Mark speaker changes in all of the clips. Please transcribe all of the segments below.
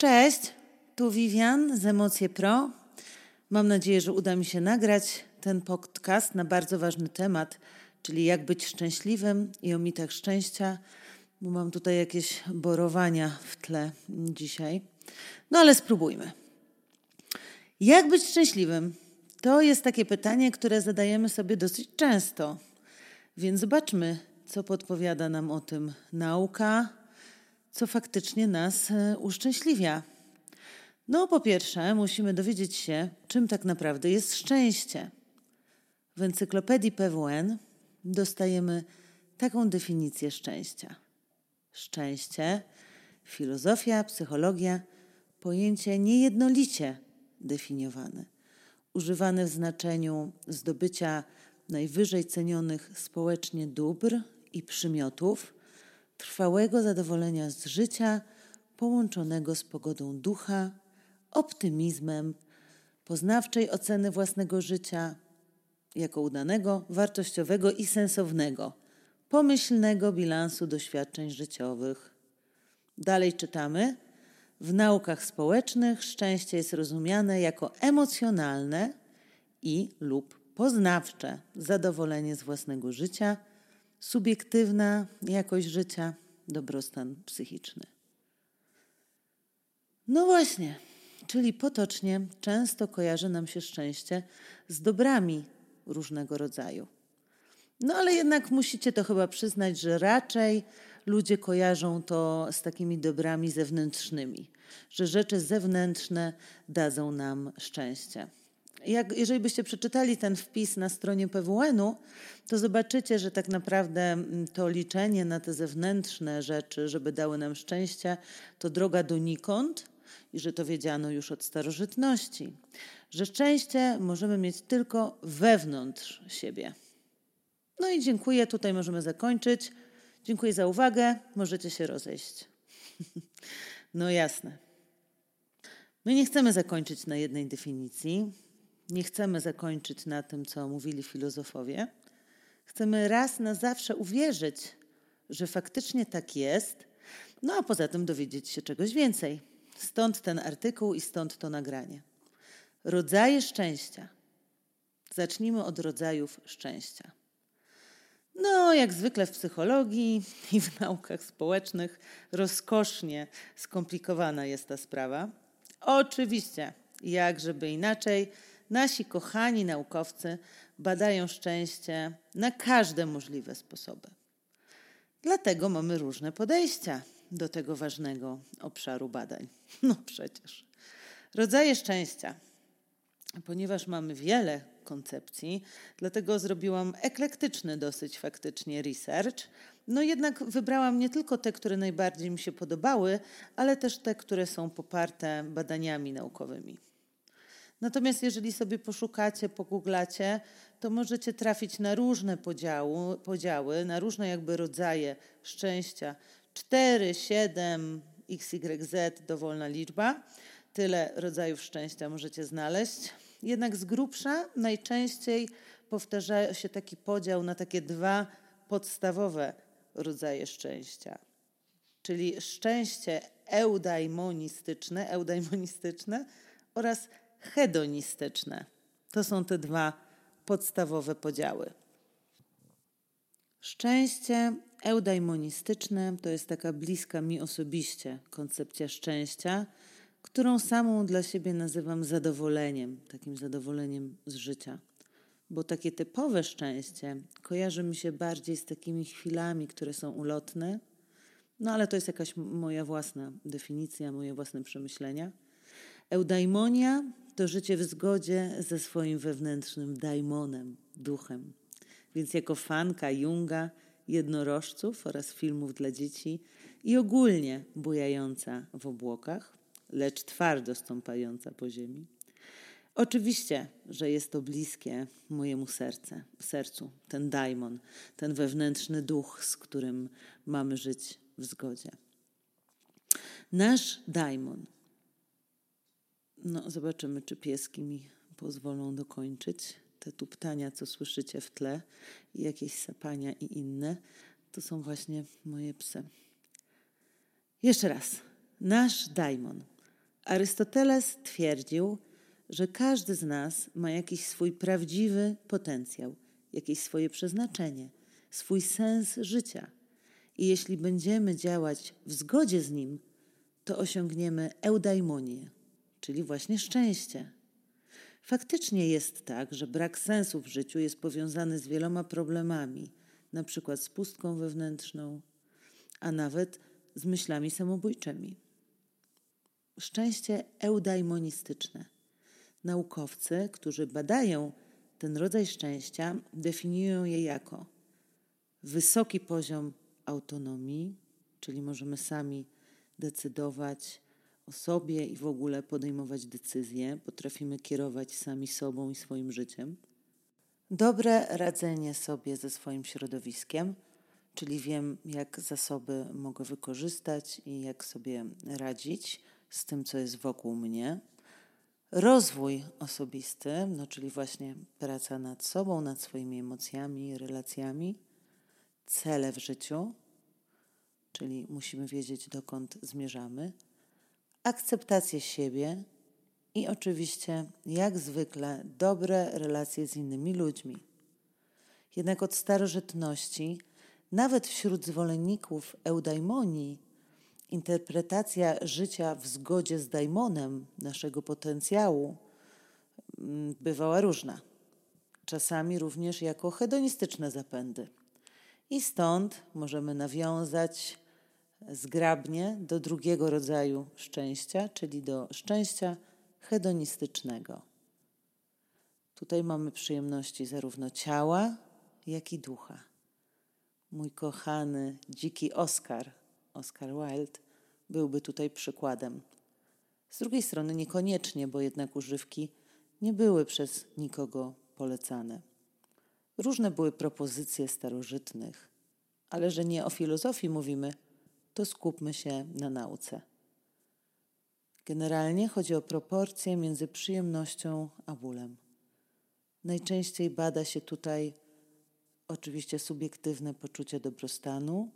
Speaker 1: Cześć, tu Vivian z Emocje Pro. Mam nadzieję, że uda mi się nagrać ten podcast na bardzo ważny temat, czyli jak być szczęśliwym i o mitach szczęścia, bo mam tutaj jakieś borowania w tle dzisiaj. No ale spróbujmy. Jak być szczęśliwym? To jest takie pytanie, które zadajemy sobie dosyć często. Więc zobaczmy, co podpowiada nam o tym nauka, co faktycznie nas e, uszczęśliwia. No, po pierwsze, musimy dowiedzieć się, czym tak naprawdę jest szczęście. W encyklopedii PWN dostajemy taką definicję szczęścia. Szczęście, filozofia, psychologia, pojęcie niejednolicie definiowane, używane w znaczeniu zdobycia najwyżej cenionych społecznie dóbr i przymiotów, trwałego zadowolenia z życia, połączonego z pogodą ducha, optymizmem, poznawczej oceny własnego życia jako udanego, wartościowego i sensownego, pomyślnego bilansu doświadczeń życiowych. Dalej czytamy. W naukach społecznych szczęście jest rozumiane jako emocjonalne i lub poznawcze zadowolenie z własnego życia, subiektywna jakość życia, dobrostan psychiczny. No właśnie, czyli potocznie często kojarzy nam się szczęście z dobrami różnego rodzaju. No ale jednak musicie to chyba przyznać, że raczej ludzie kojarzą to z takimi dobrami zewnętrznymi, że rzeczy zewnętrzne dadzą nam szczęście. Jak, jeżeli byście przeczytali ten wpis na stronie PWN-u, to zobaczycie, że tak naprawdę mm, to liczenie na te zewnętrzne rzeczy, żeby dały nam szczęście, to droga donikąd i że to wiedziano już od starożytności, że szczęście możemy mieć tylko wewnątrz siebie. No i dziękuję, tutaj możemy zakończyć. Dziękuję za uwagę, możecie się rozejść. no jasne. My nie chcemy zakończyć na jednej definicji, nie chcemy zakończyć na tym, co mówili filozofowie. Chcemy raz na zawsze uwierzyć, że faktycznie tak jest, no a poza tym dowiedzieć się czegoś więcej. Stąd ten artykuł i stąd to nagranie. Rodzaje szczęścia. Zacznijmy od rodzajów szczęścia. No, jak zwykle w psychologii i w naukach społecznych rozkosznie skomplikowana jest ta sprawa. Oczywiście, jak żeby inaczej, nasi kochani naukowcy badają szczęście na każde możliwe sposoby. Dlatego mamy różne podejścia do tego ważnego obszaru badań. No przecież. Rodzaje szczęścia. Ponieważ mamy wiele koncepcji, dlatego zrobiłam eklektyczny dosyć faktycznie research. No jednak wybrałam nie tylko te, które najbardziej mi się podobały, ale też te, które są poparte badaniami naukowymi. Natomiast jeżeli sobie poszukacie, pogooglacie, to możecie trafić na różne podziały, na różne jakby rodzaje szczęścia. 4, 7, XYZ, dowolna liczba. Tyle rodzajów szczęścia możecie znaleźć. Jednak z grubsza najczęściej powtarza się taki podział na takie dwa podstawowe rodzaje szczęścia. Czyli szczęście eudaimonistyczne, eudaimonistyczne oraz hedonistyczne. To są te dwa podstawowe podziały. Szczęście eudaimonistyczne to jest taka bliska mi osobiście koncepcja szczęścia, którą samą dla siebie nazywam zadowoleniem, takim zadowoleniem z życia. Bo takie typowe szczęście kojarzy mi się bardziej z takimi chwilami, które są ulotne, no ale to jest jakaś moja własna definicja, moje własne przemyślenia. Eudaimonia życie w zgodzie ze swoim wewnętrznym daimonem, duchem. Więc jako fanka Junga, jednorożców oraz filmów dla dzieci i ogólnie bujająca w obłokach, lecz twardo stąpająca po ziemi. Oczywiście, że jest to bliskie mojemu serce, sercu, ten daimon, ten wewnętrzny duch, z którym mamy żyć w zgodzie. Nasz daimon no, zobaczymy, czy pieski mi pozwolą dokończyć. Te tuptania, co słyszycie w tle, i jakieś sapania i inne, to są właśnie moje psy. Jeszcze raz. Nasz daimon Arystoteles twierdził, że każdy z nas ma jakiś swój prawdziwy potencjał, jakieś swoje przeznaczenie, swój sens życia. I jeśli będziemy działać w zgodzie z nim, to osiągniemy eudaimonię, czyli właśnie szczęście. Faktycznie jest tak, że brak sensu w życiu jest powiązany z wieloma problemami, na przykład z pustką wewnętrzną, a nawet z myślami samobójczymi. Szczęście eudaimonistyczne. Naukowcy, którzy badają ten rodzaj szczęścia, definiują je jako wysoki poziom autonomii, czyli możemy sami decydować o sobie i w ogóle podejmować decyzje, potrafimy kierować sami sobą i swoim życiem. Dobre radzenie sobie ze swoim środowiskiem, czyli wiem, jak zasoby mogę wykorzystać i jak sobie radzić z tym, co jest wokół mnie. Rozwój osobisty, no czyli właśnie praca nad sobą, nad swoimi emocjami, relacjami, cele w życiu, czyli musimy wiedzieć, dokąd zmierzamy, akceptację siebie i oczywiście, jak zwykle, dobre relacje z innymi ludźmi. Jednak od starożytności, nawet wśród zwolenników eudaimonii, interpretacja życia w zgodzie z daimonem, naszego potencjału, mm, bywała różna. Czasami również jako hedonistyczne zapędy. I stąd możemy nawiązać zgrabnie do drugiego rodzaju szczęścia, czyli do szczęścia hedonistycznego. Tutaj mamy przyjemności zarówno ciała, jak i ducha. Mój kochany, dziki Oscar, Oscar Wilde, byłby tutaj przykładem. Z drugiej strony niekoniecznie, bo jednak używki nie były przez nikogo polecane. Różne były propozycje starożytnych, ale że nie o filozofii mówimy, to skupmy się na nauce. Generalnie chodzi o proporcje między przyjemnością a bólem. Najczęściej bada się tutaj oczywiście subiektywne poczucie dobrostanu,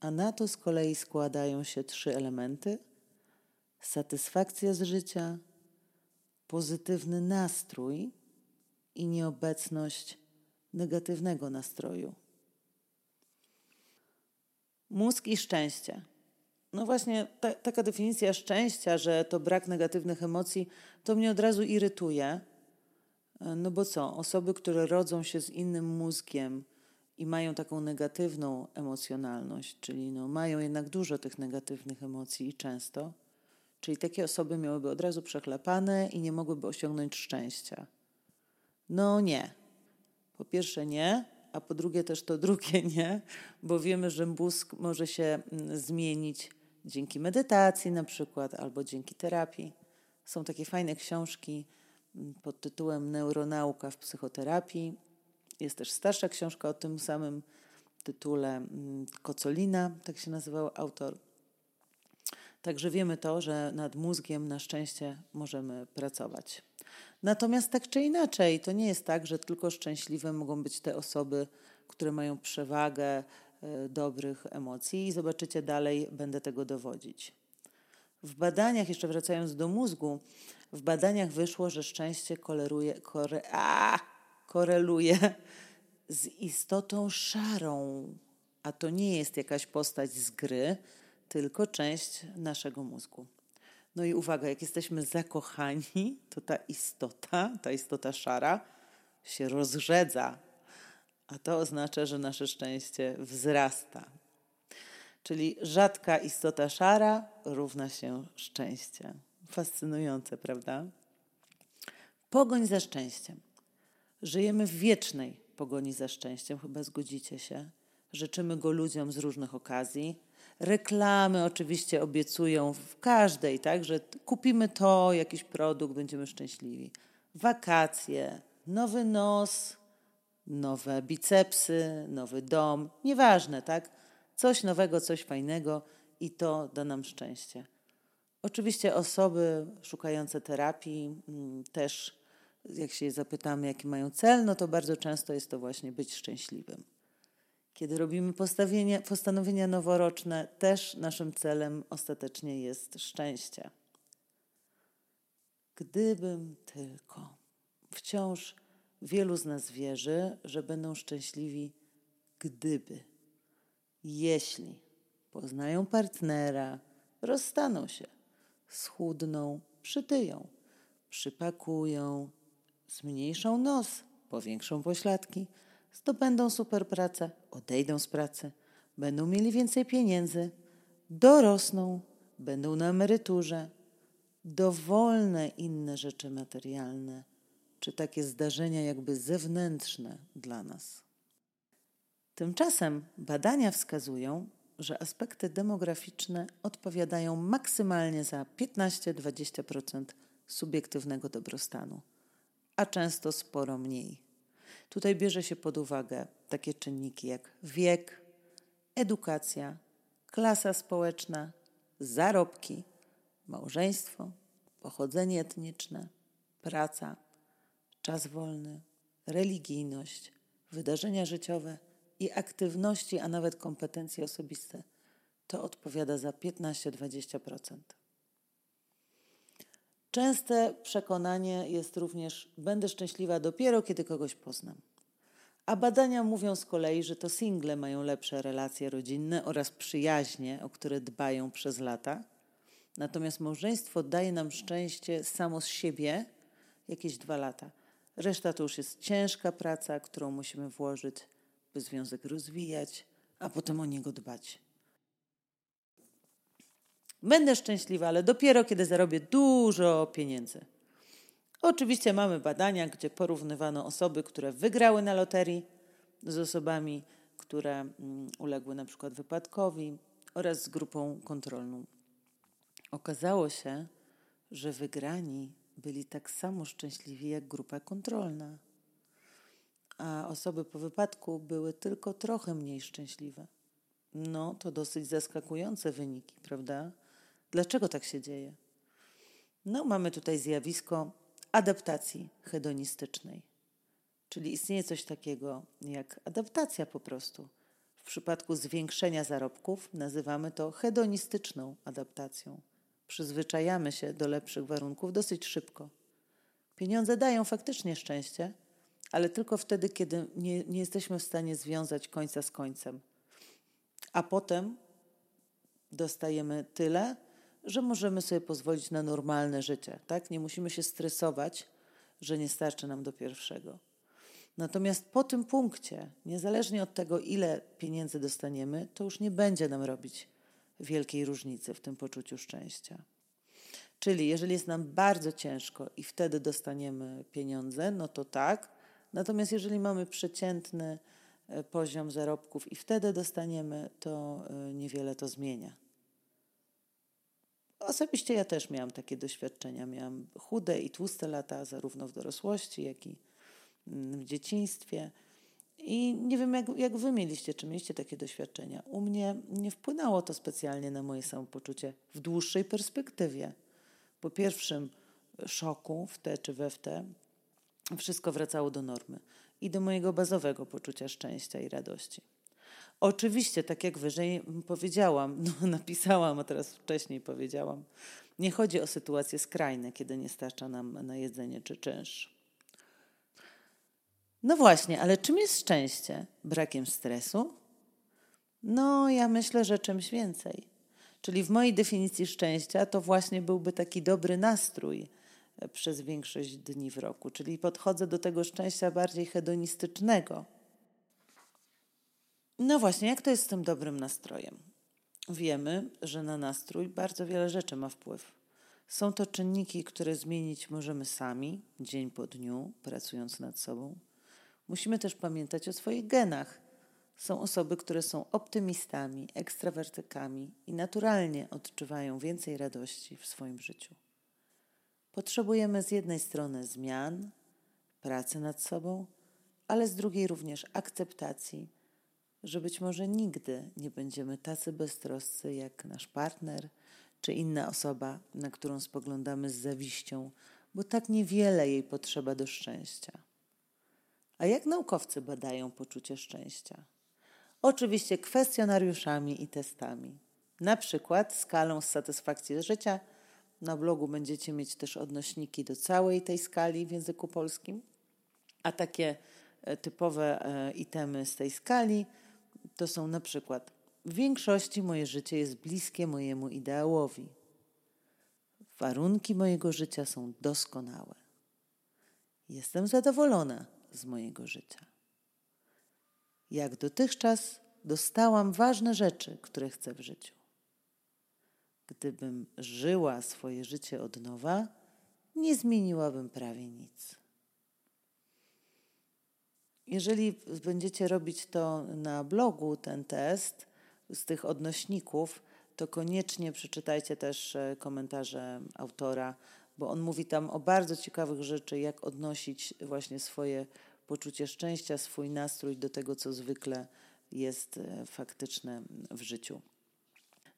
Speaker 1: a na to z kolei składają się trzy elementy: satysfakcja z życia, pozytywny nastrój i nieobecność negatywnego nastroju. Mózg i szczęście. No właśnie, ta, taka definicja szczęścia, że to brak negatywnych emocji, to mnie od razu irytuje. No bo co? Osoby, które rodzą się z innym mózgiem i mają taką negatywną emocjonalność, czyli no, mają jednak dużo tych negatywnych emocji i często, czyli takie osoby miałyby od razu przeklepane i nie mogłyby osiągnąć szczęścia. No nie. Po pierwsze nie, a po drugie też to drugie nie, bo wiemy, że mózg może się mm, zmienić dzięki medytacji na przykład albo dzięki terapii. Są takie fajne książki mm, pod tytułem Neuronauka w psychoterapii. Jest też starsza książka o tym samym tytule mm, Kocolina, tak się nazywał autor. Także wiemy to, że nad mózgiem na szczęście możemy pracować. Natomiast tak czy inaczej, to nie jest tak, że tylko szczęśliwe mogą być te osoby, które mają przewagę e, dobrych emocji i zobaczycie dalej, będę tego dowodzić. W badaniach, jeszcze wracając do mózgu, w badaniach wyszło, że szczęście koleruje, kore, a, koreluje z istotą szarą, a to nie jest jakaś postać z gry, tylko część naszego mózgu. No i uwaga, jak jesteśmy zakochani, to ta istota, ta istota szara się rozrzedza, a to oznacza, że nasze szczęście wzrasta. Czyli rzadka istota szara równa się szczęście. Fascynujące, prawda? Pogoń za szczęściem. Żyjemy w wiecznej pogoni za szczęściem, chyba zgodzicie się. Życzymy go ludziom z różnych okazji, Reklamy oczywiście obiecują w każdej, tak, że kupimy to, jakiś produkt, będziemy szczęśliwi. Wakacje, nowy nos, nowe bicepsy, nowy dom, nieważne, tak? Coś nowego, coś fajnego i to da nam szczęście. Oczywiście osoby szukające terapii mm, też, jak się je zapytamy, jaki mają cel, no to bardzo często jest to właśnie być szczęśliwym. Kiedy robimy postanowienia noworoczne, też naszym celem ostatecznie jest szczęście. Gdybym tylko. Wciąż wielu z nas wierzy, że będą szczęśliwi, gdyby, jeśli poznają partnera, rozstaną się, schudną, przytyją, przypakują, zmniejszą nos, powiększą pośladki, zdobędą super pracę, odejdą z pracy, będą mieli więcej pieniędzy, dorosną, będą na emeryturze, dowolne inne rzeczy materialne, czy takie zdarzenia jakby zewnętrzne dla nas. Tymczasem badania wskazują, że aspekty demograficzne odpowiadają maksymalnie za 15-20% subiektywnego dobrostanu, a często sporo mniej. Tutaj bierze się pod uwagę takie czynniki jak wiek, edukacja, klasa społeczna, zarobki, małżeństwo, pochodzenie etniczne, praca, czas wolny, religijność, wydarzenia życiowe i aktywności, a nawet kompetencje osobiste. To odpowiada za 15-20%. Częste przekonanie jest również: będę szczęśliwa dopiero, kiedy kogoś poznam. A badania mówią z kolei, że to single mają lepsze relacje rodzinne oraz przyjaźnie, o które dbają przez lata. Natomiast małżeństwo daje nam szczęście samo z siebie jakieś dwa lata. Reszta to już jest ciężka praca, którą musimy włożyć, by związek rozwijać, a potem o niego dbać. Będę szczęśliwa, ale dopiero kiedy zarobię dużo pieniędzy. Oczywiście mamy badania, gdzie porównywano osoby, które wygrały na loterii z osobami, które mm, uległy na przykład wypadkowi oraz z grupą kontrolną. Okazało się, że wygrani byli tak samo szczęśliwi jak grupa kontrolna, a osoby po wypadku były tylko trochę mniej szczęśliwe. No, to dosyć zaskakujące wyniki, prawda? Dlaczego tak się dzieje? No, mamy tutaj zjawisko adaptacji hedonistycznej. Czyli istnieje coś takiego jak adaptacja po prostu. W przypadku zwiększenia zarobków nazywamy to hedonistyczną adaptacją. Przyzwyczajamy się do lepszych warunków dosyć szybko. Pieniądze dają faktycznie szczęście, ale tylko wtedy, kiedy nie, nie jesteśmy w stanie związać końca z końcem. A potem dostajemy tyle, że możemy sobie pozwolić na normalne życie, tak? Nie musimy się stresować, że nie starczy nam do pierwszego. Natomiast po tym punkcie, niezależnie od tego, ile pieniędzy dostaniemy, to już nie będzie nam robić wielkiej różnicy w tym poczuciu szczęścia. Czyli jeżeli jest nam bardzo ciężko i wtedy dostaniemy pieniądze, no to tak. Natomiast jeżeli mamy przeciętny e, poziom zarobków i wtedy dostaniemy, to e, niewiele to zmienia. Osobiście ja też miałam takie doświadczenia. Miałam chude i tłuste lata, zarówno w dorosłości, jak i mm, w dzieciństwie. I nie wiem, jak, jak wy mieliście, czy mieliście takie doświadczenia. U mnie nie wpłynęło to specjalnie na moje samopoczucie w dłuższej perspektywie. Po pierwszym szoku, w te czy we w te, wszystko wracało do normy i do mojego bazowego poczucia szczęścia i radości. Oczywiście, tak jak wyżej powiedziałam, no, napisałam, a teraz wcześniej powiedziałam, nie chodzi o sytuacje skrajne, kiedy nie starcza nam na jedzenie czy czynsz. No właśnie, ale czym jest szczęście? Brakiem stresu? No, ja myślę, że czymś więcej. Czyli w mojej definicji szczęścia to właśnie byłby taki dobry nastrój e, przez większość dni w roku. Czyli podchodzę do tego szczęścia bardziej hedonistycznego no właśnie, jak to jest z tym dobrym nastrojem? Wiemy, że na nastrój bardzo wiele rzeczy ma wpływ. Są to czynniki, które zmienić możemy sami, dzień po dniu, pracując nad sobą. Musimy też pamiętać o swoich genach. Są osoby, które są optymistami, ekstrawertykami i naturalnie odczuwają więcej radości w swoim życiu. Potrzebujemy z jednej strony zmian, pracy nad sobą, ale z drugiej również akceptacji że być może nigdy nie będziemy tacy beztroscy jak nasz partner czy inna osoba, na którą spoglądamy z zawiścią, bo tak niewiele jej potrzeba do szczęścia. A jak naukowcy badają poczucie szczęścia? Oczywiście kwestionariuszami i testami. Na przykład skalą z satysfakcji z życia Na blogu będziecie mieć też odnośniki do całej tej skali w języku polskim, a takie e, typowe e, itemy z tej skali to są na przykład w większości moje życie jest bliskie mojemu ideałowi. Warunki mojego życia są doskonałe. Jestem zadowolona z mojego życia. Jak dotychczas dostałam ważne rzeczy, które chcę w życiu. Gdybym żyła swoje życie od nowa, nie zmieniłabym prawie nic. Jeżeli będziecie robić to na blogu, ten test z tych odnośników, to koniecznie przeczytajcie też e, komentarze autora, bo on mówi tam o bardzo ciekawych rzeczy, jak odnosić właśnie swoje poczucie szczęścia, swój nastrój do tego, co zwykle jest e, faktyczne w życiu.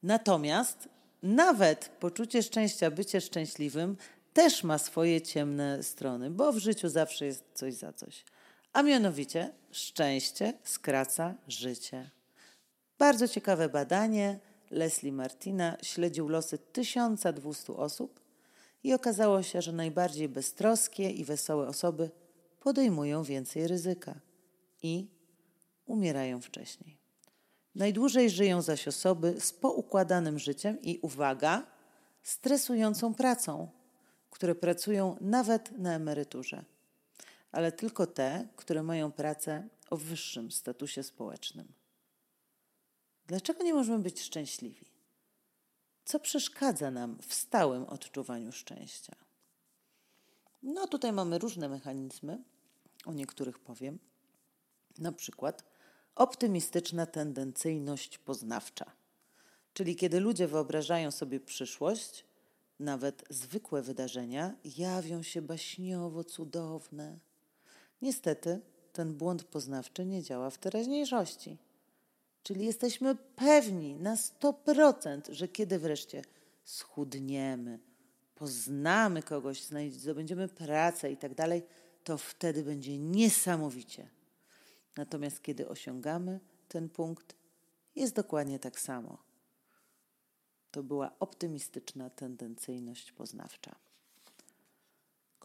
Speaker 1: Natomiast nawet poczucie szczęścia, bycie szczęśliwym też ma swoje ciemne strony, bo w życiu zawsze jest coś za coś. A mianowicie szczęście skraca życie. Bardzo ciekawe badanie. Leslie Martina śledził losy 1200 osób i okazało się, że najbardziej beztroskie i wesołe osoby podejmują więcej ryzyka i umierają wcześniej. Najdłużej żyją zaś osoby z poukładanym życiem i uwaga, stresującą pracą, które pracują nawet na emeryturze, ale tylko te, które mają pracę o wyższym statusie społecznym. Dlaczego nie możemy być szczęśliwi? Co przeszkadza nam w stałym odczuwaniu szczęścia? No, tutaj mamy różne mechanizmy, o niektórych powiem. Na przykład optymistyczna tendencyjność poznawcza, czyli kiedy ludzie wyobrażają sobie przyszłość, nawet zwykłe wydarzenia jawią się baśniowo cudowne. Niestety, ten błąd poznawczy nie działa w teraźniejszości. Czyli jesteśmy pewni na 100%, że kiedy wreszcie schudniemy, poznamy kogoś, zdobędziemy pracę i tak dalej, to wtedy będzie niesamowicie. Natomiast kiedy osiągamy ten punkt, jest dokładnie tak samo. To była optymistyczna tendencyjność poznawcza.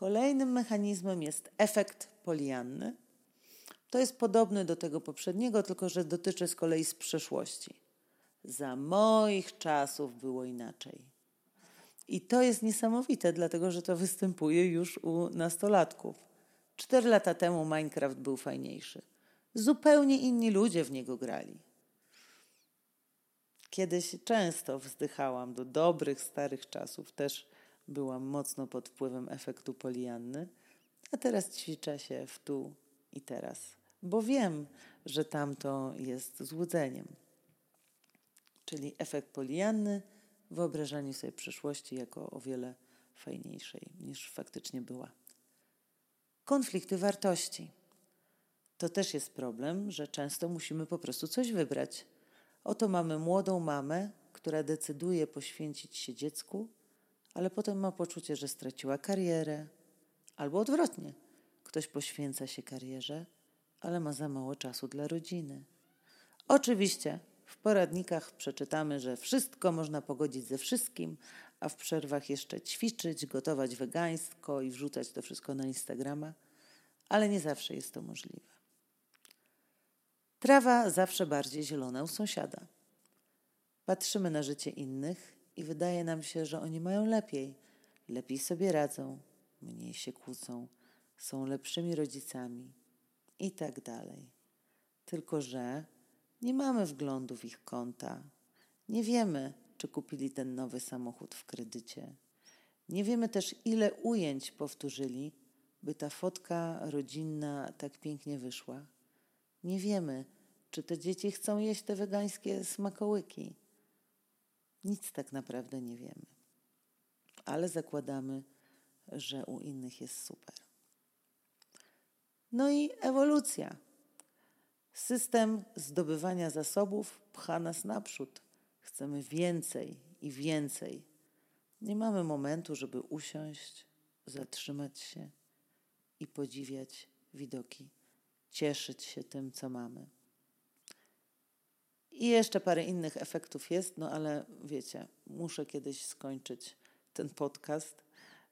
Speaker 1: Kolejnym mechanizmem jest efekt polianny. To jest podobny do tego poprzedniego, tylko że dotyczy z kolei z przeszłości. Za moich czasów było inaczej. I to jest niesamowite, dlatego że to występuje już u nastolatków. Cztery lata temu Minecraft był fajniejszy. Zupełnie inni ludzie w niego grali. Kiedyś często wzdychałam do dobrych, starych czasów. Też byłam mocno pod wpływem efektu polianny, a teraz ćwiczę się w tu i teraz, bo wiem, że tamto jest złudzeniem. Czyli efekt polianny, wyobrażanie sobie przyszłości jako o wiele fajniejszej niż faktycznie była. Konflikty wartości. To też jest problem, że często musimy po prostu coś wybrać. Oto mamy młodą mamę, która decyduje poświęcić się dziecku, ale potem ma poczucie, że straciła karierę, albo odwrotnie. Ktoś poświęca się karierze, ale ma za mało czasu dla rodziny. Oczywiście w poradnikach przeczytamy, że wszystko można pogodzić ze wszystkim, a w przerwach jeszcze ćwiczyć, gotować wegańsko i wrzucać to wszystko na Instagrama, ale nie zawsze jest to możliwe. Trawa zawsze bardziej zielona u sąsiada. Patrzymy na życie innych i wydaje nam się, że oni mają lepiej, lepiej sobie radzą, mniej się kłócą, są lepszymi rodzicami i tak dalej. Tylko, że nie mamy wglądu w ich konta, nie wiemy, czy kupili ten nowy samochód w kredycie. Nie wiemy też, ile ujęć powtórzyli, by ta fotka rodzinna tak pięknie wyszła. Nie wiemy, czy te dzieci chcą jeść te wegańskie smakołyki. Nic tak naprawdę nie wiemy. Ale zakładamy, że u innych jest super. No i ewolucja. System zdobywania zasobów pcha nas naprzód. Chcemy więcej i więcej. Nie mamy momentu, żeby usiąść, zatrzymać się i podziwiać widoki, cieszyć się tym, co mamy. I jeszcze parę innych efektów jest, no ale wiecie, muszę kiedyś skończyć ten podcast,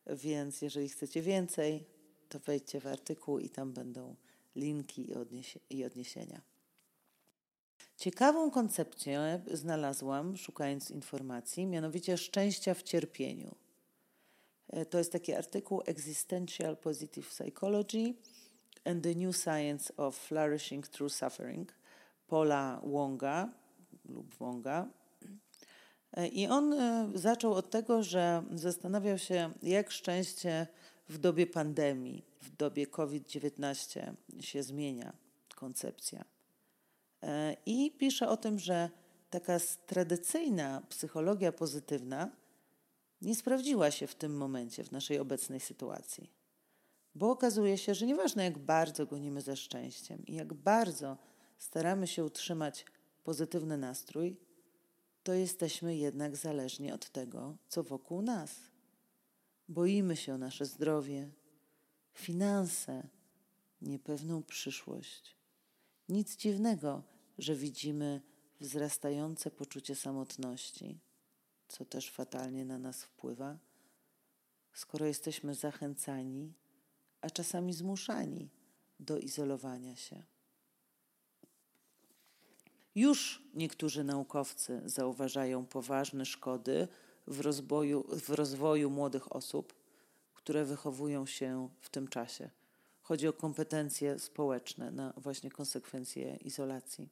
Speaker 1: więc jeżeli chcecie więcej, to wejdźcie w artykuł i tam będą linki i, odniesie i odniesienia. Ciekawą koncepcję znalazłam, szukając informacji, mianowicie szczęścia w cierpieniu. E, to jest taki artykuł Existential Positive Psychology and the New Science of Flourishing Through Suffering Paula Wonga lub Wonga. E, I on e, zaczął od tego, że zastanawiał się, jak szczęście w dobie pandemii, w dobie COVID-19 się zmienia koncepcja. E, I pisze o tym, że taka tradycyjna psychologia pozytywna nie sprawdziła się w tym momencie, w naszej obecnej sytuacji. Bo okazuje się, że nieważne jak bardzo gonimy za szczęściem i jak bardzo staramy się utrzymać pozytywny nastrój, to jesteśmy jednak zależni od tego, co wokół nas. Boimy się o nasze zdrowie, finanse, niepewną przyszłość. Nic dziwnego, że widzimy wzrastające poczucie samotności, co też fatalnie na nas wpływa, skoro jesteśmy zachęcani, a czasami zmuszani do izolowania się. Już niektórzy naukowcy zauważają poważne szkody w rozwoju, w rozwoju młodych osób, które wychowują się w tym czasie. Chodzi o kompetencje społeczne, na właśnie konsekwencje izolacji.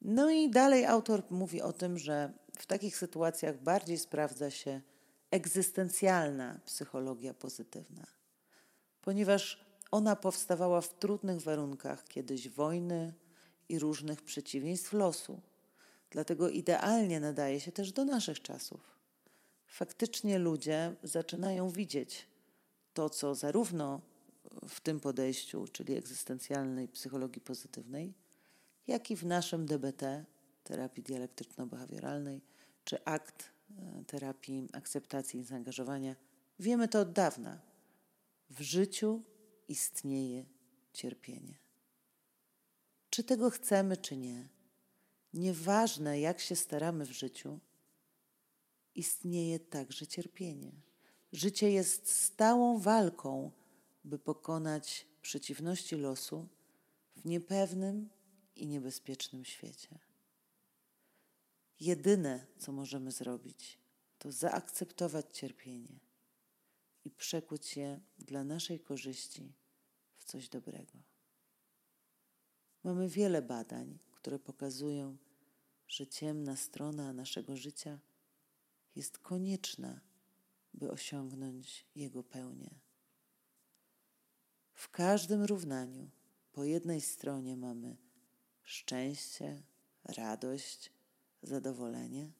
Speaker 1: No i dalej autor mówi o tym, że w takich sytuacjach bardziej sprawdza się egzystencjalna psychologia pozytywna, ponieważ ona powstawała w trudnych warunkach kiedyś wojny i różnych przeciwieństw losu. Dlatego idealnie nadaje się też do naszych czasów. Faktycznie ludzie zaczynają widzieć to, co zarówno w tym podejściu, czyli egzystencjalnej psychologii pozytywnej, jak i w naszym DBT, terapii dialektyczno-behawioralnej, czy akt e, terapii akceptacji i zaangażowania, wiemy to od dawna. W życiu istnieje cierpienie. Czy tego chcemy, czy nie, nieważne jak się staramy w życiu, istnieje także cierpienie. Życie jest stałą walką, by pokonać przeciwności losu w niepewnym i niebezpiecznym świecie. Jedyne, co możemy zrobić, to zaakceptować cierpienie i przekuć je dla naszej korzyści w coś dobrego. Mamy wiele badań, które pokazują, że ciemna strona naszego życia jest konieczna, by osiągnąć jego pełnię. W każdym równaniu po jednej stronie mamy szczęście, radość, zadowolenie,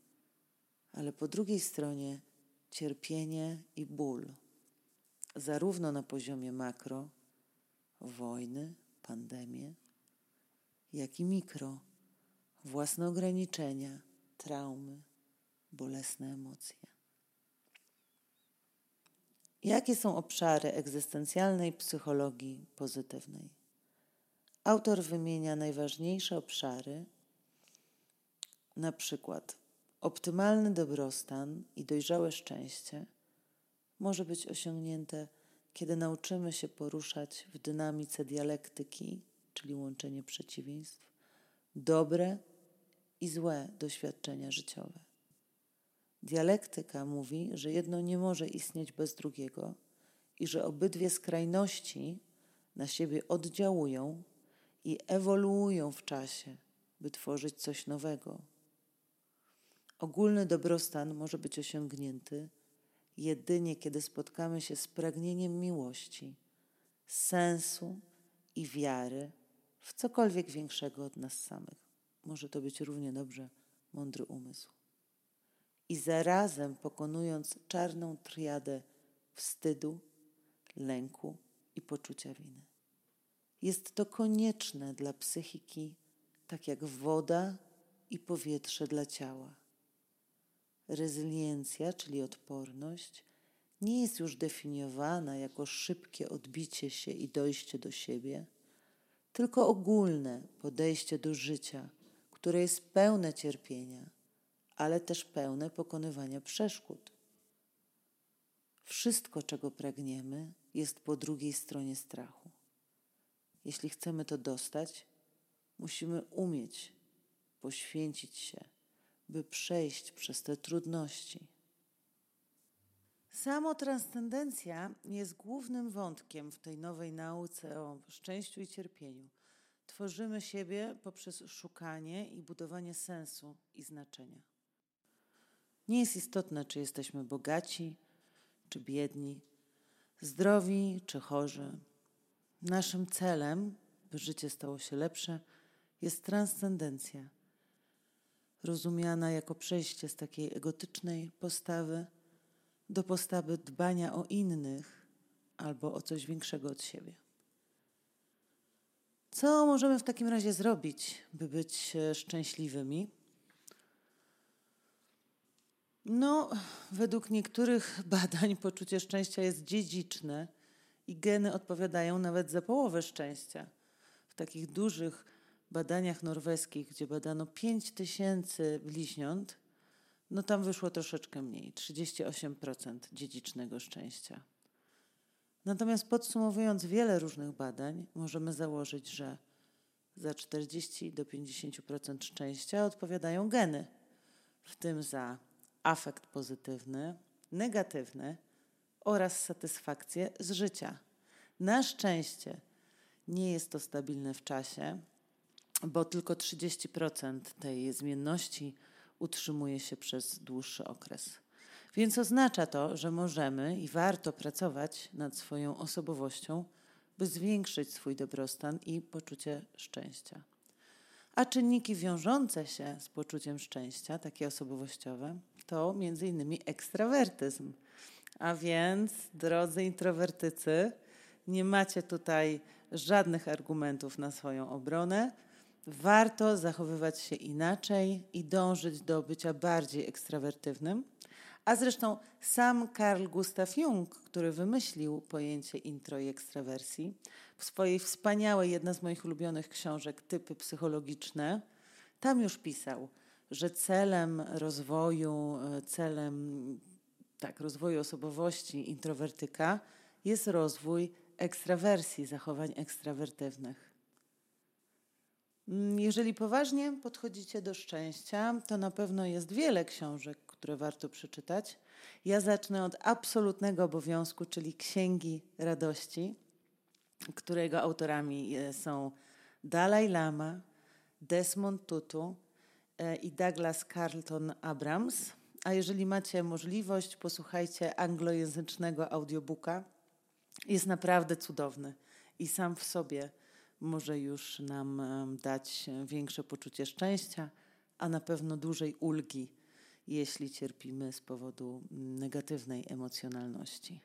Speaker 1: ale po drugiej stronie cierpienie i ból, zarówno na poziomie makro, wojny, pandemie, jak i mikro, własne ograniczenia, traumy, bolesne emocje. Jakie są obszary egzystencjalnej psychologii pozytywnej? Autor wymienia najważniejsze obszary, na przykład optymalny dobrostan i dojrzałe szczęście może być osiągnięte, kiedy nauczymy się poruszać w dynamice dialektyki, czyli łączenie przeciwieństw, dobre i złe doświadczenia życiowe. Dialektyka mówi, że jedno nie może istnieć bez drugiego i że obydwie skrajności na siebie oddziałują i ewoluują w czasie, by tworzyć coś nowego. Ogólny dobrostan może być osiągnięty jedynie kiedy spotkamy się z pragnieniem miłości, sensu i wiary w cokolwiek większego od nas samych. Może to być równie dobrze mądry umysł. I zarazem pokonując czarną triadę wstydu, lęku i poczucia winy. Jest to konieczne dla psychiki, tak jak woda i powietrze dla ciała. Rezyliencja, czyli odporność, nie jest już definiowana jako szybkie odbicie się i dojście do siebie, tylko ogólne podejście do życia, które jest pełne cierpienia, ale też pełne pokonywania przeszkód. Wszystko, czego pragniemy, jest po drugiej stronie strachu. Jeśli chcemy to dostać, musimy umieć poświęcić się, by przejść przez te trudności. Samo transcendencja jest głównym wątkiem w tej nowej nauce o szczęściu i cierpieniu. Tworzymy siebie poprzez szukanie i budowanie sensu i znaczenia. Nie jest istotne, czy jesteśmy bogaci, czy biedni, zdrowi, czy chorzy. Naszym celem, by życie stało się lepsze, jest transcendencja, rozumiana jako przejście z takiej egotycznej postawy do postawy dbania o innych albo o coś większego od siebie. Co możemy w takim razie zrobić, by być e, szczęśliwymi? No, według niektórych badań poczucie szczęścia jest dziedziczne i geny odpowiadają nawet za połowę szczęścia. W takich dużych badaniach norweskich, gdzie badano 5 tysięcy bliźniąt, no tam wyszło troszeczkę mniej 38% dziedzicznego szczęścia. Natomiast podsumowując wiele różnych badań, możemy założyć, że za 40 do 50% szczęścia odpowiadają geny, w tym za afekt pozytywny, negatywny oraz satysfakcję z życia. Na szczęście nie jest to stabilne w czasie, bo tylko 30% tej zmienności utrzymuje się przez dłuższy okres. Więc oznacza to, że możemy i warto pracować nad swoją osobowością, by zwiększyć swój dobrostan i poczucie szczęścia. A czynniki wiążące się z poczuciem szczęścia, takie osobowościowe, to innymi ekstrawertyzm. A więc, drodzy introwertycy, nie macie tutaj żadnych argumentów na swoją obronę. Warto zachowywać się inaczej i dążyć do bycia bardziej ekstrawertywnym. A zresztą sam Carl Gustav Jung, który wymyślił pojęcie intro i ekstrawersji, w swojej wspaniałej, jedna z moich ulubionych książek, Typy psychologiczne, tam już pisał, że celem rozwoju, celem tak, rozwoju osobowości introwertyka jest rozwój ekstrawersji, zachowań ekstrawertywnych. Mm, jeżeli poważnie podchodzicie do szczęścia, to na pewno jest wiele książek, które warto przeczytać. Ja zacznę od absolutnego obowiązku, czyli Księgi Radości, którego autorami e, są Dalai Lama, Desmond Tutu e, i Douglas Carlton Abrams. A jeżeli macie możliwość, posłuchajcie anglojęzycznego audiobooka. Jest naprawdę cudowny i sam w sobie może już nam dać większe poczucie szczęścia, a na pewno dużej ulgi, jeśli cierpimy z powodu negatywnej emocjonalności.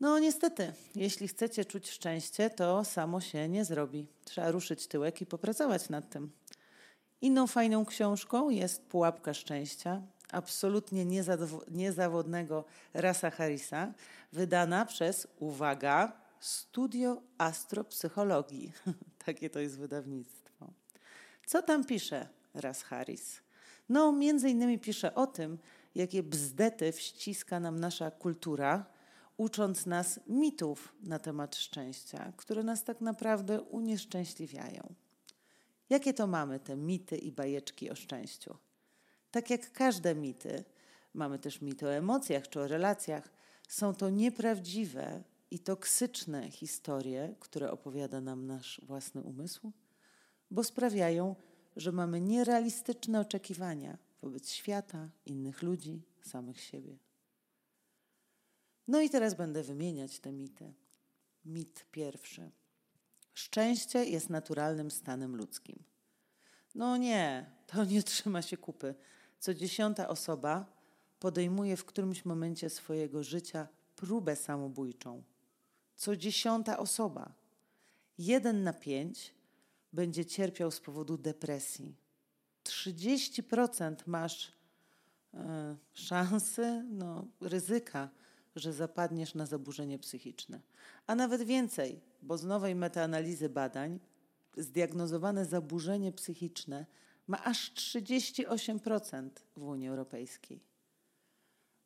Speaker 1: No niestety, jeśli chcecie czuć szczęście, to samo się nie zrobi. Trzeba ruszyć tyłek i popracować nad tym. Inną fajną książką jest Pułapka Szczęścia, absolutnie niezawodnego Rasa Harrisa, wydana przez, uwaga, Studio Astropsychologii. Takie to jest wydawnictwo. Co tam pisze Ras Harris? No, między innymi pisze o tym, jakie bzdety wściska nam nasza kultura, ucząc nas mitów na temat szczęścia, które nas tak naprawdę unieszczęśliwiają. Jakie to mamy te mity i bajeczki o szczęściu? Tak jak każde mity, mamy też mity o emocjach czy o relacjach, są to nieprawdziwe i toksyczne historie, które opowiada nam nasz własny umysł, bo sprawiają, że mamy nierealistyczne oczekiwania wobec świata, innych ludzi, samych siebie. No i teraz będę wymieniać te mity. Mit pierwszy. Szczęście jest naturalnym stanem ludzkim. No nie, to nie trzyma się kupy. Co dziesiąta osoba podejmuje w którymś momencie swojego życia próbę samobójczą. Co dziesiąta osoba. Jeden na pięć będzie cierpiał z powodu depresji. 30% masz e, szansy, no, ryzyka, że zapadniesz na zaburzenie psychiczne. A nawet więcej, bo z nowej metaanalizy badań zdiagnozowane zaburzenie psychiczne ma aż 38% w Unii Europejskiej.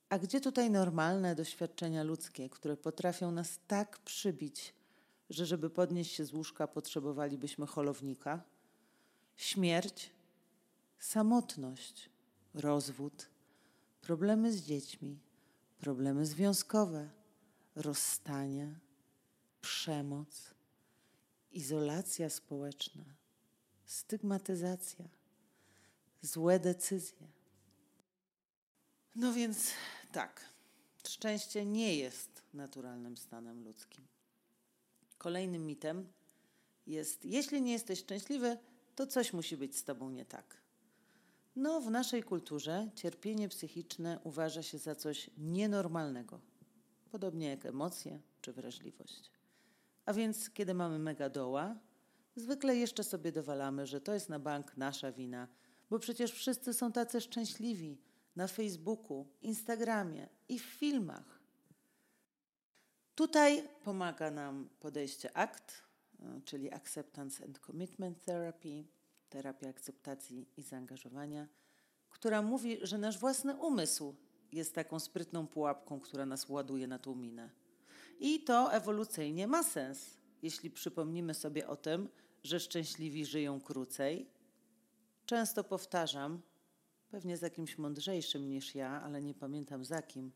Speaker 1: A gdzie tutaj normalne doświadczenia ludzkie, które potrafią nas tak przybić, że żeby podnieść się z łóżka potrzebowalibyśmy holownika? Śmierć, samotność, rozwód, problemy z dziećmi, problemy związkowe, rozstania, przemoc, izolacja społeczna, stygmatyzacja, złe decyzje. No więc tak, szczęście nie jest naturalnym stanem ludzkim. Kolejnym mitem jest: jeśli nie jesteś szczęśliwy, to coś musi być z tobą nie tak. No, w naszej kulturze cierpienie psychiczne uważa się za coś nienormalnego, podobnie jak emocje czy wrażliwość. A więc, kiedy mamy mega doła, zwykle jeszcze sobie dowalamy, że to jest na bank nasza wina, bo przecież wszyscy są tacy szczęśliwi na Facebooku, Instagramie i w filmach. Tutaj pomaga nam podejście ACT, czyli Acceptance and Commitment Therapy, terapia akceptacji i zaangażowania, która mówi, że nasz własny umysł jest taką sprytną pułapką, która nas ładuje na tą minę. I to ewolucyjnie ma sens, jeśli przypomnimy sobie o tym, że szczęśliwi żyją krócej. Często powtarzam, pewnie z jakimś mądrzejszym niż ja, ale nie pamiętam za kim,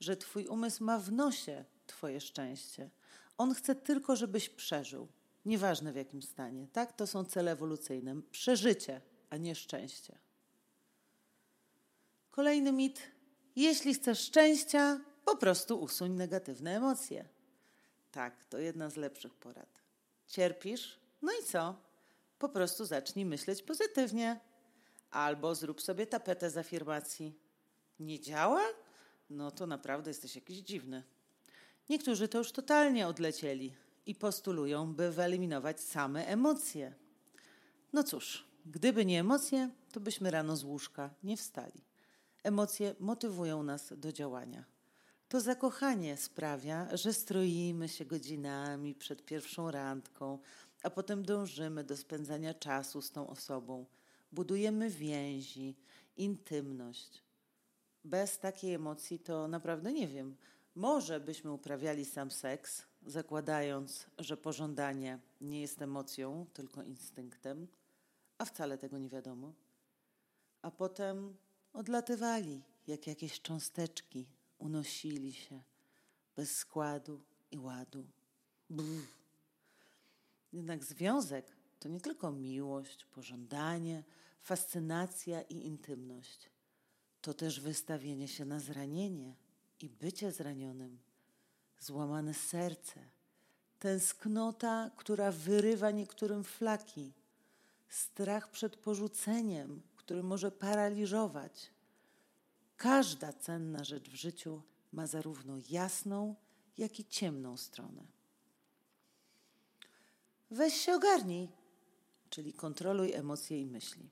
Speaker 1: że Twój umysł ma w nosie Twoje szczęście. On chce tylko, żebyś przeżył, nieważne w jakim stanie. Tak, to są cele ewolucyjne. Przeżycie, a nie szczęście. Kolejny mit. Jeśli chcesz szczęścia, po prostu usuń negatywne emocje. Tak, to jedna z lepszych porad. Cierpisz? No i co? Po prostu zacznij myśleć pozytywnie. Albo zrób sobie tapetę z afirmacji. Nie działa? No to naprawdę jesteś jakiś dziwny. Niektórzy to już totalnie odlecieli i postulują, by wyeliminować same emocje. No cóż, gdyby nie emocje, to byśmy rano z łóżka nie wstali. Emocje motywują nas do działania. To zakochanie sprawia, że stroimy się godzinami przed pierwszą randką, a potem dążymy do spędzania czasu z tą osobą. Budujemy więzi, intymność. Bez takiej emocji to naprawdę nie wiem. Może byśmy uprawiali sam seks, zakładając, że pożądanie nie jest emocją, tylko instynktem, a wcale tego nie wiadomo. A potem odlatywali jak jakieś cząsteczki, unosili się bez składu i ładu. Brr. Jednak związek to nie tylko miłość, pożądanie, fascynacja i intymność. To też wystawienie się na zranienie i bycie zranionym, złamane serce, tęsknota, która wyrywa niektórym flaki, strach przed porzuceniem, który może paraliżować. Każda cenna rzecz w życiu ma zarówno jasną, jak i ciemną stronę. Weź się ogarnij, czyli kontroluj emocje i myśli.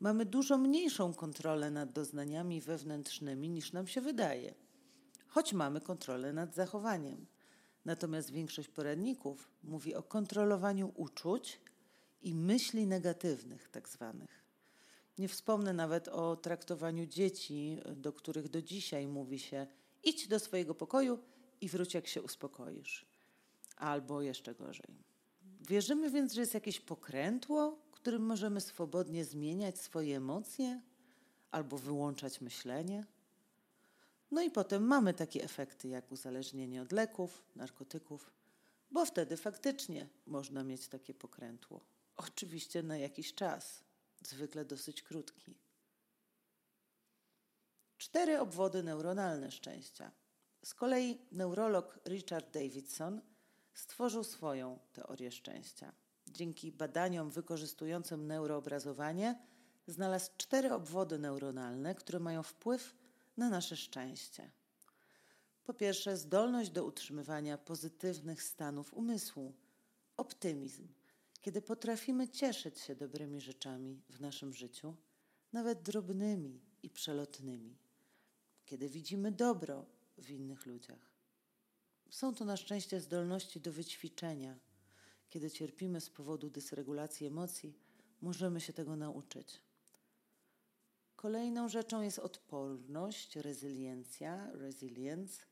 Speaker 1: Mamy dużo mniejszą kontrolę nad doznaniami wewnętrznymi niż nam się wydaje, choć mamy kontrolę nad zachowaniem. Natomiast większość poradników mówi o kontrolowaniu uczuć i myśli negatywnych, tak zwanych. Nie wspomnę nawet o traktowaniu dzieci, do których do dzisiaj mówi się: idź do swojego pokoju i wróć, jak się uspokoisz. Albo jeszcze gorzej. Wierzymy więc, że jest jakieś pokrętło, którym możemy swobodnie zmieniać swoje emocje albo wyłączać myślenie. No i potem mamy takie efekty jak uzależnienie od leków, narkotyków, bo wtedy faktycznie można mieć takie pokrętło. Oczywiście na jakiś czas, zwykle dosyć krótki. Cztery obwody neuronalne szczęścia. Z kolei neurolog Richard Davidson stworzył swoją teorię szczęścia. Dzięki badaniom wykorzystującym neuroobrazowanie znalazł cztery obwody neuronalne, które mają wpływ na nasze szczęście. Po pierwsze, zdolność do utrzymywania pozytywnych stanów umysłu, optymizm, kiedy potrafimy cieszyć się dobrymi rzeczami w naszym życiu, nawet drobnymi i przelotnymi, kiedy widzimy dobro w innych ludziach. Są to na szczęście zdolności do wyćwiczenia. Kiedy cierpimy z powodu dysregulacji emocji, możemy się tego nauczyć. Kolejną rzeczą jest odporność, rezyliencja, resilience,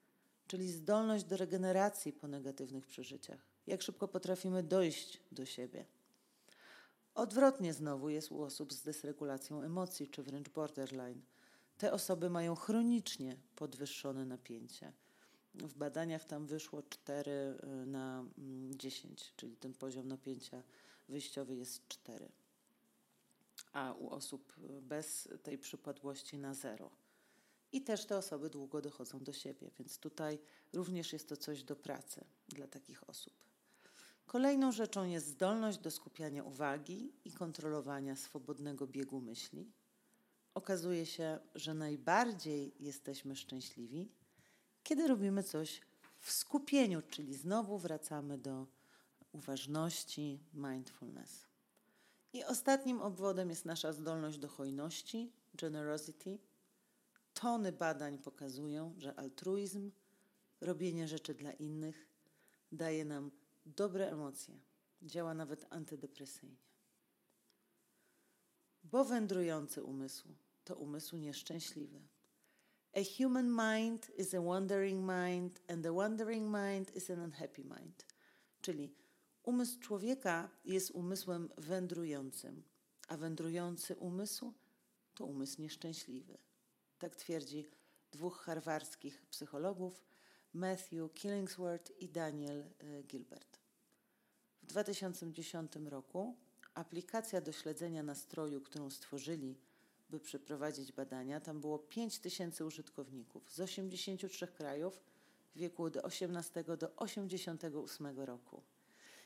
Speaker 1: czyli zdolność do regeneracji po negatywnych przeżyciach. Jak szybko potrafimy dojść do siebie. Odwrotnie znowu jest u osób z dysregulacją emocji czy wręcz borderline. Te osoby mają chronicznie podwyższone napięcie. W badaniach tam wyszło 4 y, na 10, mm, czyli ten poziom napięcia wyjściowy jest 4, a u osób bez tej przypadłości na 0. I też te osoby długo dochodzą do siebie, więc tutaj również jest to coś do pracy dla takich osób. Kolejną rzeczą jest zdolność do skupiania uwagi i kontrolowania swobodnego biegu myśli. Okazuje się, że najbardziej jesteśmy szczęśliwi, kiedy robimy coś w skupieniu, czyli znowu wracamy do uważności, mindfulness. I ostatnim obwodem jest nasza zdolność do hojności, generosity. Tony badań pokazują, że altruizm, robienie rzeczy dla innych daje nam dobre emocje. Działa nawet antydepresyjnie. Bo wędrujący umysł to umysł nieszczęśliwy. A human mind is a wandering mind, and a wandering mind is an unhappy mind. Czyli umysł człowieka jest umysłem wędrującym, a wędrujący umysł to umysł nieszczęśliwy. Tak twierdzi dwóch harwarskich psychologów, Matthew Killingsworth i Daniel e, Gilbert. W 2010 roku aplikacja do śledzenia nastroju, którą stworzyli, by przeprowadzić badania, tam było 5 tysięcy użytkowników z 83 krajów w wieku od 18 do 88 roku.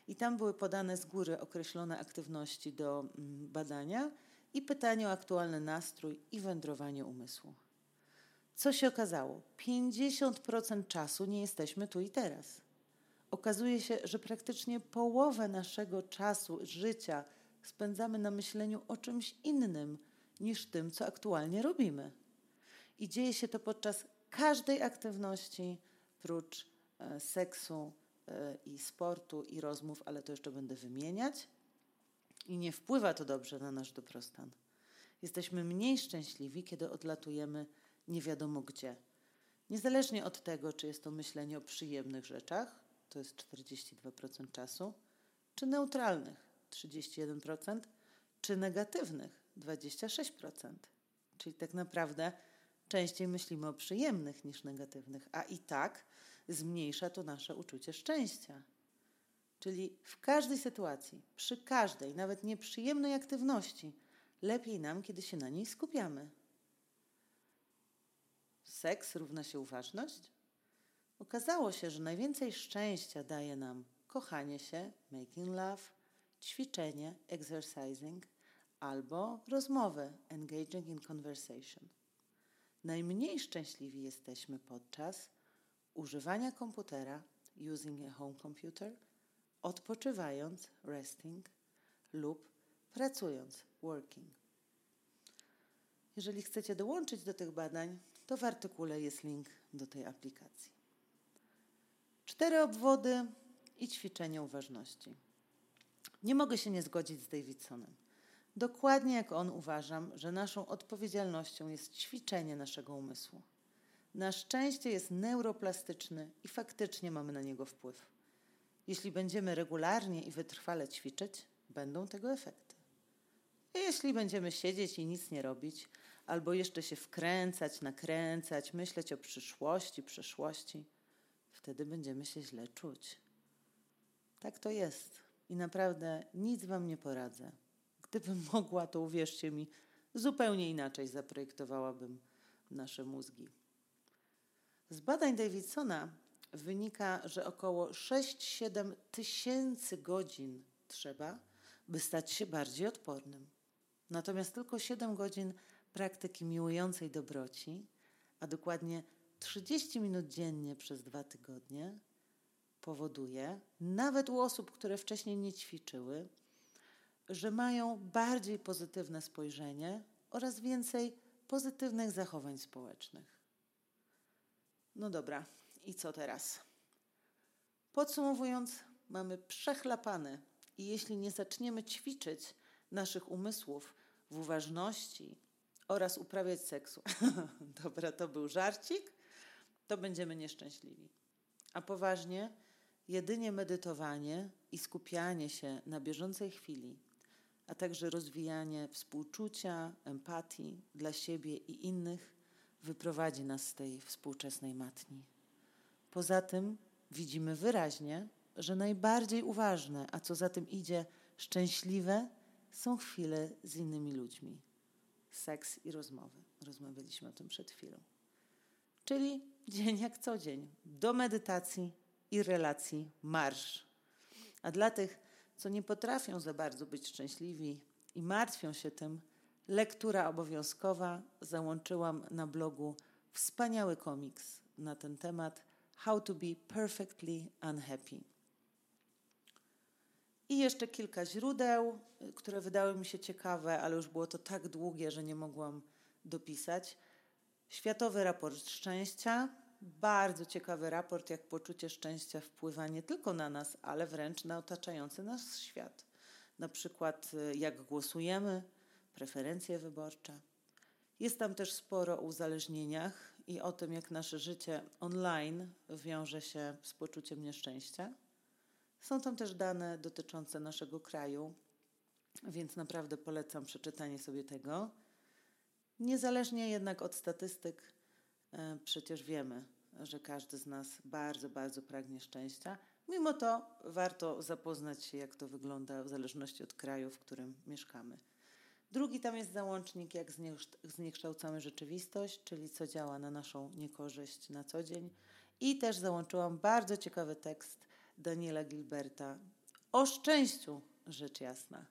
Speaker 1: I tam były podane z góry określone aktywności do mm, badania i pytanie o aktualny nastrój i wędrowanie umysłu. Co się okazało? 50% czasu nie jesteśmy tu i teraz. Okazuje się, że praktycznie połowę naszego czasu życia spędzamy na myśleniu o czymś innym niż tym, co aktualnie robimy. I dzieje się to podczas każdej aktywności, prócz e, seksu e, i sportu i rozmów, ale to jeszcze będę wymieniać. I nie wpływa to dobrze na nasz dobrostan. Jesteśmy mniej szczęśliwi, kiedy odlatujemy nie wiadomo gdzie. Niezależnie od tego, czy jest to myślenie o przyjemnych rzeczach, to jest 42% czasu, czy neutralnych, 31%, czy negatywnych, 26%. Czyli tak naprawdę częściej myślimy o przyjemnych niż negatywnych, a i tak zmniejsza to nasze uczucie szczęścia. Czyli w każdej sytuacji, przy każdej, nawet nieprzyjemnej aktywności, lepiej nam, kiedy się na niej skupiamy. Seks równa się uważność? Okazało się, że najwięcej szczęścia daje nam kochanie się, making love, ćwiczenie, exercising albo rozmowę, engaging in conversation. Najmniej szczęśliwi jesteśmy podczas używania komputera, using a home computer, odpoczywając, resting, lub pracując, working. Jeżeli chcecie dołączyć do tych badań, to w artykule jest link do tej aplikacji. Cztery obwody i ćwiczenie uważności. Nie mogę się nie zgodzić z Davidsonem. Dokładnie jak on uważam, że naszą odpowiedzialnością jest ćwiczenie naszego umysłu. Nasz szczęście jest neuroplastyczny i faktycznie mamy na niego wpływ. Jeśli będziemy regularnie i wytrwale ćwiczyć, będą tego efekty. Jeśli będziemy siedzieć i nic nie robić, albo jeszcze się wkręcać, nakręcać, myśleć o przyszłości, przeszłości, wtedy będziemy się źle czuć. Tak to jest i naprawdę nic Wam nie poradzę. Gdybym mogła, to uwierzcie mi, zupełnie inaczej zaprojektowałabym nasze mózgi. Z badań Davidsona wynika, że około 6-7 tysięcy godzin trzeba, by stać się bardziej odpornym. Natomiast tylko 7 godzin praktyki miłującej dobroci, a dokładnie 30 minut dziennie przez dwa tygodnie, powoduje, nawet u osób, które wcześniej nie ćwiczyły, że mają bardziej pozytywne spojrzenie oraz więcej pozytywnych zachowań społecznych. No dobra, i co teraz? Podsumowując, mamy przechlapane i jeśli nie zaczniemy ćwiczyć naszych umysłów w uważności, oraz uprawiać seksu. Dobra, to był żarcik, to będziemy nieszczęśliwi. A poważnie, jedynie medytowanie i skupianie się na bieżącej chwili, a także rozwijanie współczucia, empatii dla siebie i innych wyprowadzi nas z tej współczesnej matni. Poza tym widzimy wyraźnie, że najbardziej uważne, a co za tym idzie, szczęśliwe są chwile z innymi ludźmi. Seks i rozmowy. Rozmawialiśmy o tym przed chwilą. Czyli dzień jak co dzień. Do medytacji i relacji marsz. A dla tych, co nie potrafią za bardzo być szczęśliwi i martwią się tym, lektura obowiązkowa załączyłam na blogu wspaniały komiks na ten temat How to be perfectly unhappy. I jeszcze kilka źródeł, które wydały mi się ciekawe, ale już było to tak długie, że nie mogłam dopisać. Światowy raport szczęścia. Bardzo ciekawy raport, jak poczucie szczęścia wpływa nie tylko na nas, ale wręcz na otaczający nas świat. Na przykład, y, jak głosujemy, preferencje wyborcze. Jest tam też sporo o uzależnieniach i o tym, jak nasze życie online wiąże się z poczuciem nieszczęścia. Są tam też dane dotyczące naszego kraju, więc naprawdę polecam przeczytanie sobie tego. Niezależnie jednak od statystyk, e, przecież wiemy, że każdy z nas bardzo, bardzo pragnie szczęścia. Mimo to warto zapoznać się, jak to wygląda w zależności od kraju, w którym mieszkamy. Drugi tam jest załącznik, jak zniekształcamy rzeczywistość, czyli co działa na naszą niekorzyść na co dzień. I też załączyłam bardzo ciekawy tekst Daniela Gilberta o szczęściu, rzecz jasna.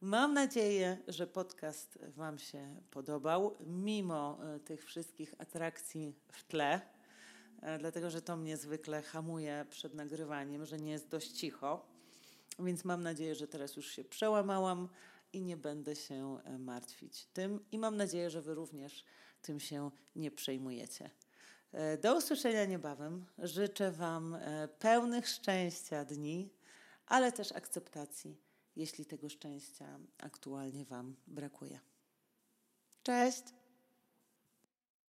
Speaker 1: Mam nadzieję, że podcast Wam się podobał, mimo e, tych wszystkich atrakcji w tle, e, dlatego że to mnie zwykle hamuje przed nagrywaniem, że nie jest dość cicho. Więc mam nadzieję, że teraz już się przełamałam i nie będę się e, martwić tym. I mam nadzieję, że Wy również tym się nie przejmujecie. Do usłyszenia niebawem. Życzę Wam pełnych szczęścia dni, ale też akceptacji jeśli tego szczęścia aktualnie Wam brakuje. Cześć!